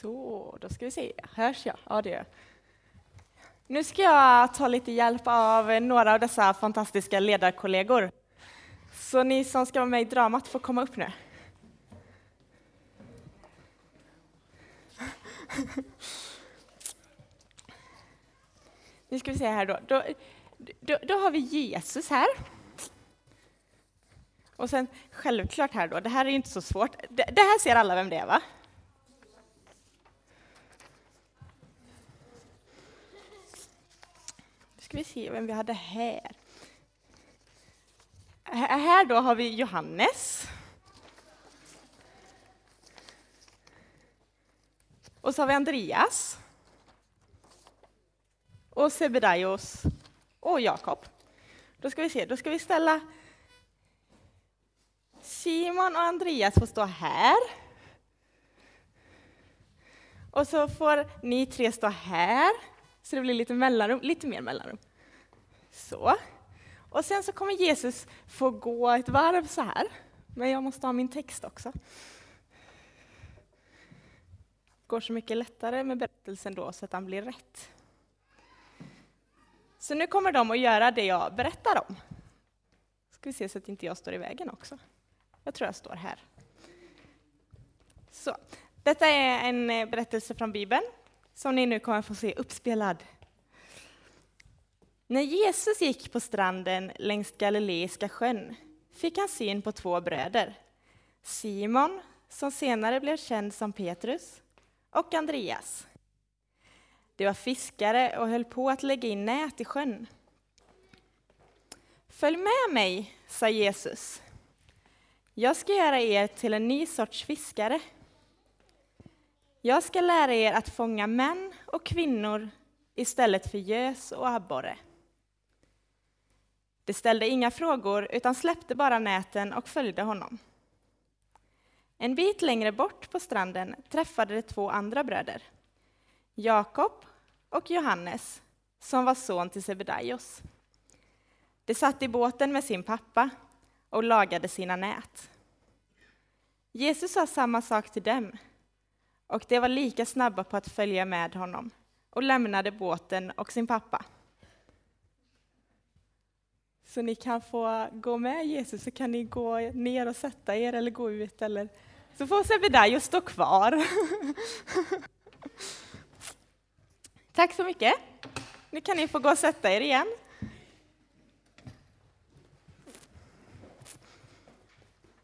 Så, då ska vi se. Hörs jag? Ja, det gör jag. Nu ska jag ta lite hjälp av några av dessa fantastiska ledarkollegor. Så ni som ska vara med i dramat får komma upp nu. Nu ska vi se här då. Då, då, då har vi Jesus här. Och sen självklart här då, det här är inte så svårt. Det, det här ser alla vem det är va? Ska vi se vem vi hade här. Här då har vi Johannes. Och så har vi Andreas. Och Sebedaios och Jakob. Då ska vi se, då ska vi ställa Simon och Andreas får stå här. Och så får ni tre stå här, så det blir lite mellanrum, lite mer mellanrum. Så. Och sen så kommer Jesus få gå ett varv så här. Men jag måste ha min text också. Det Går så mycket lättare med berättelsen då så att den blir rätt. Så nu kommer de att göra det jag berättar om. Ska vi se så att inte jag står i vägen också. Jag tror jag står här. Så. Detta är en eh, berättelse från Bibeln som ni nu kommer få se uppspelad. När Jesus gick på stranden längs Galileiska sjön fick han syn på två bröder. Simon, som senare blev känd som Petrus, och Andreas. De var fiskare och höll på att lägga in nät i sjön. Följ med mig, sa Jesus. Jag ska göra er till en ny sorts fiskare. Jag ska lära er att fånga män och kvinnor istället för gös och abborre. De ställde inga frågor utan släppte bara näten och följde honom. En bit längre bort på stranden träffade de två andra bröder, Jakob och Johannes, som var son till Sebedaios. De satt i båten med sin pappa och lagade sina nät. Jesus sa samma sak till dem, och de var lika snabba på att följa med honom och lämnade båten och sin pappa. Så ni kan få gå med Jesus, så kan ni gå ner och sätta er eller gå ut, eller så får Sebedaios stå kvar. Tack så mycket. Nu kan ni få gå och sätta er igen.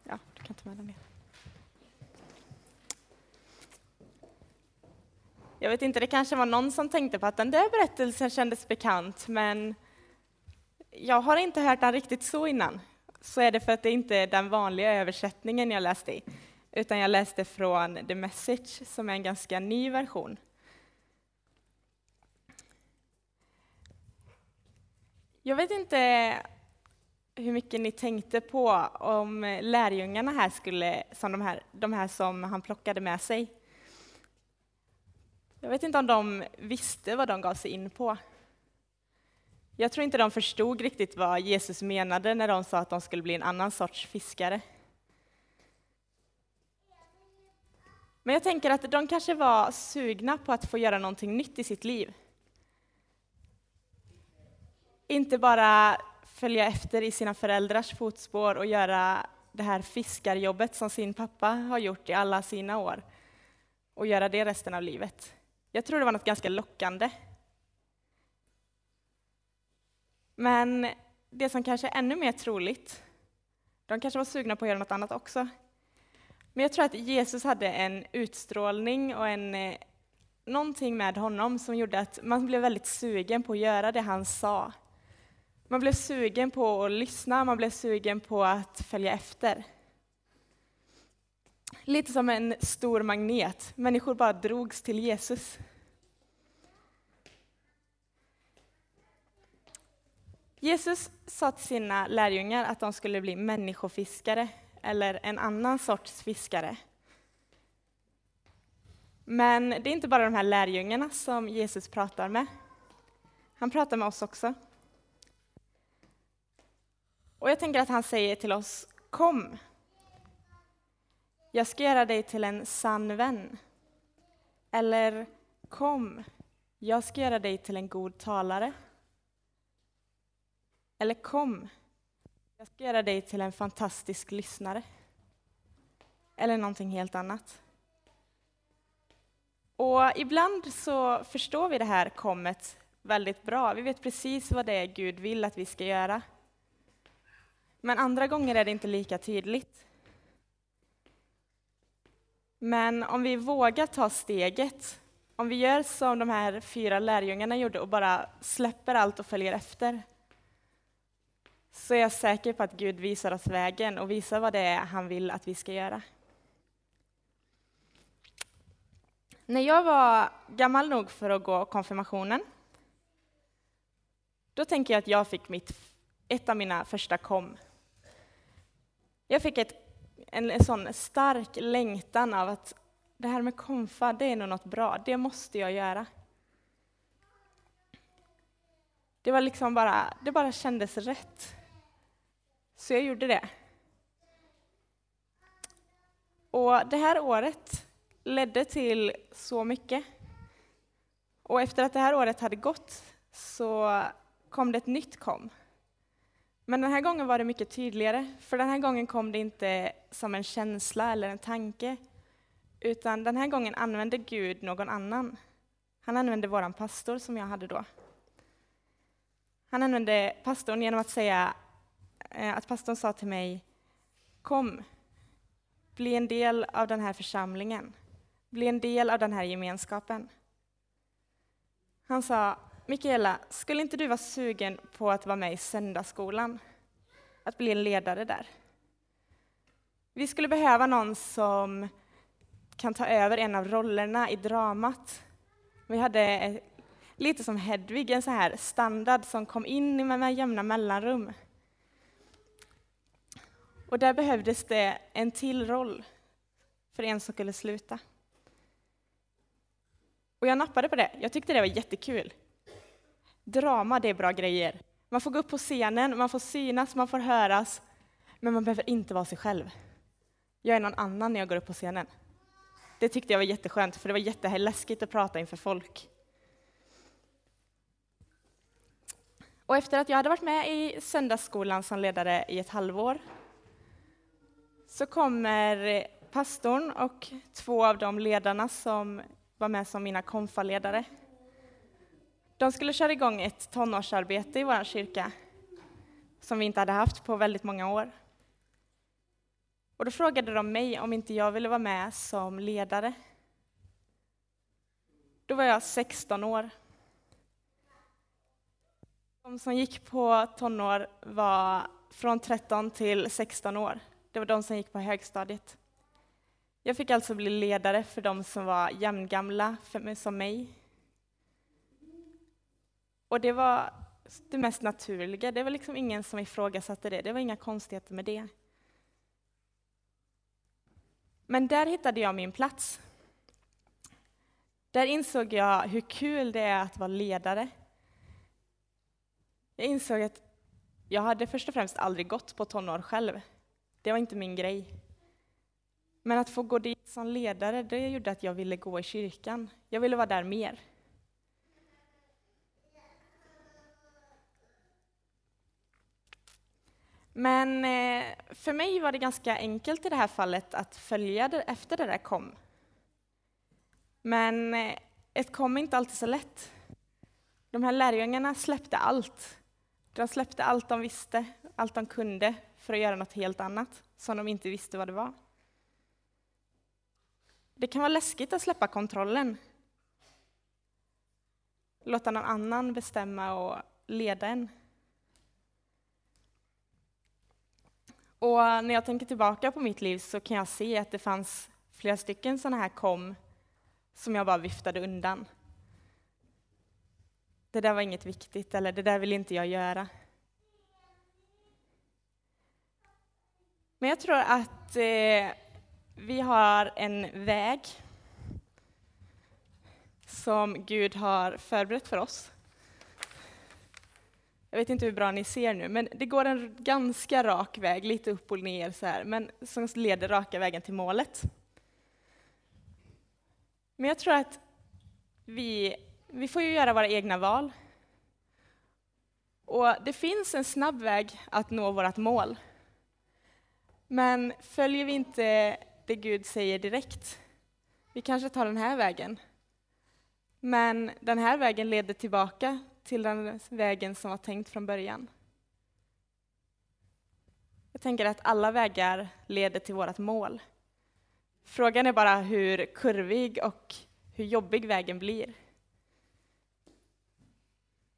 Ja, du kan ta med den ner. Jag vet inte, det kanske var någon som tänkte på att den där berättelsen kändes bekant, men jag har inte hört den riktigt så innan. Så är det för att det inte är den vanliga översättningen jag läste i, utan jag läste från The Message, som är en ganska ny version. Jag vet inte hur mycket ni tänkte på om lärjungarna här skulle, som de här, de här som han plockade med sig. Jag vet inte om de visste vad de gav sig in på. Jag tror inte de förstod riktigt vad Jesus menade när de sa att de skulle bli en annan sorts fiskare. Men jag tänker att de kanske var sugna på att få göra någonting nytt i sitt liv. Inte bara följa efter i sina föräldrars fotspår och göra det här fiskarjobbet som sin pappa har gjort i alla sina år och göra det resten av livet. Jag tror det var något ganska lockande. Men det som kanske är ännu mer troligt, de kanske var sugna på att göra något annat också. Men jag tror att Jesus hade en utstrålning och en, eh, någonting med honom som gjorde att man blev väldigt sugen på att göra det han sa. Man blev sugen på att lyssna, man blev sugen på att följa efter. Lite som en stor magnet. Människor bara drogs till Jesus. Jesus sa till sina lärjungar att de skulle bli människofiskare, eller en annan sorts fiskare. Men det är inte bara de här lärjungarna som Jesus pratar med. Han pratar med oss också. Och jag tänker att han säger till oss, kom. Jag ska göra dig till en sann vän. Eller kom, jag ska göra dig till en god talare. Eller kom, jag ska göra dig till en fantastisk lyssnare. Eller någonting helt annat. Och ibland så förstår vi det här kommet väldigt bra. Vi vet precis vad det är Gud vill att vi ska göra. Men andra gånger är det inte lika tydligt. Men om vi vågar ta steget, om vi gör som de här fyra lärjungarna gjorde och bara släpper allt och följer efter, så är jag säker på att Gud visar oss vägen och visar vad det är han vill att vi ska göra. När jag var gammal nog för att gå konfirmationen, då tänker jag att jag fick mitt, ett av mina första kom. Jag fick ett, en, en sån stark längtan av att det här med konfa, det är nog något bra, det måste jag göra. Det var liksom bara, det bara kändes rätt. Så jag gjorde det. Och det här året ledde till så mycket. Och efter att det här året hade gått så kom det ett nytt kom. Men den här gången var det mycket tydligare, för den här gången kom det inte som en känsla eller en tanke, utan den här gången använde Gud någon annan. Han använde vår pastor som jag hade då. Han använde pastorn genom att säga eh, att pastorn sa till mig Kom, bli en del av den här församlingen. Bli en del av den här gemenskapen. Han sa Mikaela, skulle inte du vara sugen på att vara med i söndagsskolan? Att bli en ledare där? Vi skulle behöva någon som kan ta över en av rollerna i dramat. Vi hade lite som Hedvig, en så här standard som kom in med jämna mellanrum. Och där behövdes det en till roll för en som skulle sluta. Och jag nappade på det. Jag tyckte det var jättekul. Drama, det är bra grejer. Man får gå upp på scenen, man får synas, man får höras, men man behöver inte vara sig själv. Jag är någon annan när jag går upp på scenen. Det tyckte jag var jätteskönt, för det var jätteläskigt att prata inför folk. Och efter att jag hade varit med i söndagsskolan som ledare i ett halvår, så kommer pastorn och två av de ledarna som var med som mina konfaledare de skulle köra igång ett tonårsarbete i vår kyrka som vi inte hade haft på väldigt många år. Och då frågade de mig om inte jag ville vara med som ledare. Då var jag 16 år. De som gick på tonår var från 13 till 16 år. Det var de som gick på högstadiet. Jag fick alltså bli ledare för de som var jämngamla som mig och det var det mest naturliga. Det var liksom ingen som ifrågasatte det. Det var inga konstigheter med det. Men där hittade jag min plats. Där insåg jag hur kul det är att vara ledare. Jag insåg att jag hade först och främst aldrig gått på tonår själv. Det var inte min grej. Men att få gå dit som ledare, det gjorde att jag ville gå i kyrkan. Jag ville vara där mer. Men eh, för mig var det ganska enkelt i det här fallet att följa det efter det där kom. Men eh, ett kom är inte alltid så lätt. De här lärjungarna släppte allt. De släppte allt de visste, allt de kunde, för att göra något helt annat, som de inte visste vad det var. Det kan vara läskigt att släppa kontrollen. Låta någon annan bestämma och leda en. Och när jag tänker tillbaka på mitt liv så kan jag se att det fanns flera stycken sådana här kom som jag bara viftade undan. Det där var inget viktigt, eller det där vill inte jag göra. Men jag tror att eh, vi har en väg som Gud har förberett för oss. Jag vet inte hur bra ni ser nu, men det går en ganska rak väg, lite upp och ner så här, men som leder raka vägen till målet. Men jag tror att vi, vi får ju göra våra egna val. Och det finns en snabb väg att nå vårt mål. Men följer vi inte det Gud säger direkt, vi kanske tar den här vägen. Men den här vägen leder tillbaka till den vägen som var tänkt från början. Jag tänker att alla vägar leder till vårt mål. Frågan är bara hur kurvig och hur jobbig vägen blir.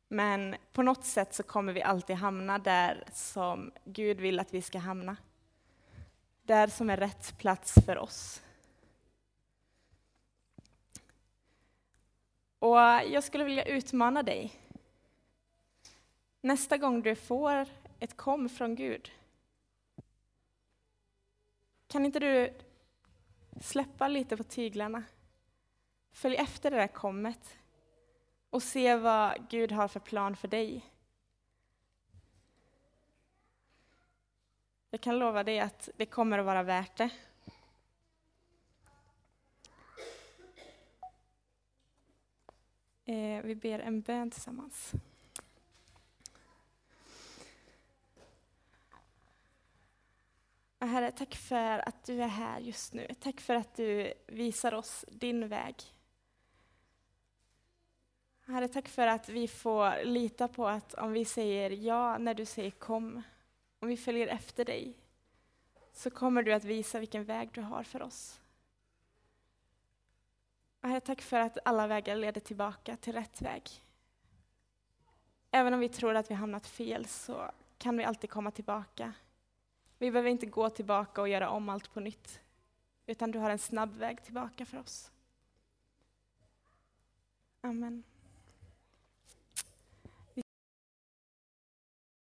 Men på något sätt så kommer vi alltid hamna där som Gud vill att vi ska hamna. Där som är rätt plats för oss. Och jag skulle vilja utmana dig. Nästa gång du får ett kom från Gud, kan inte du släppa lite på tyglarna? Följ efter det där kommet och se vad Gud har för plan för dig. Jag kan lova dig att det kommer att vara värt det. Eh, vi ber en bön tillsammans. Herre, tack för att du är här just nu. Tack för att du visar oss din väg. Herre, tack för att vi får lita på att om vi säger ja när du säger kom, om vi följer efter dig, så kommer du att visa vilken väg du har för oss. Herre, tack för att alla vägar leder tillbaka till rätt väg. Även om vi tror att vi hamnat fel så kan vi alltid komma tillbaka. Vi behöver inte gå tillbaka och göra om allt på nytt, utan du har en snabb väg tillbaka för oss. Amen.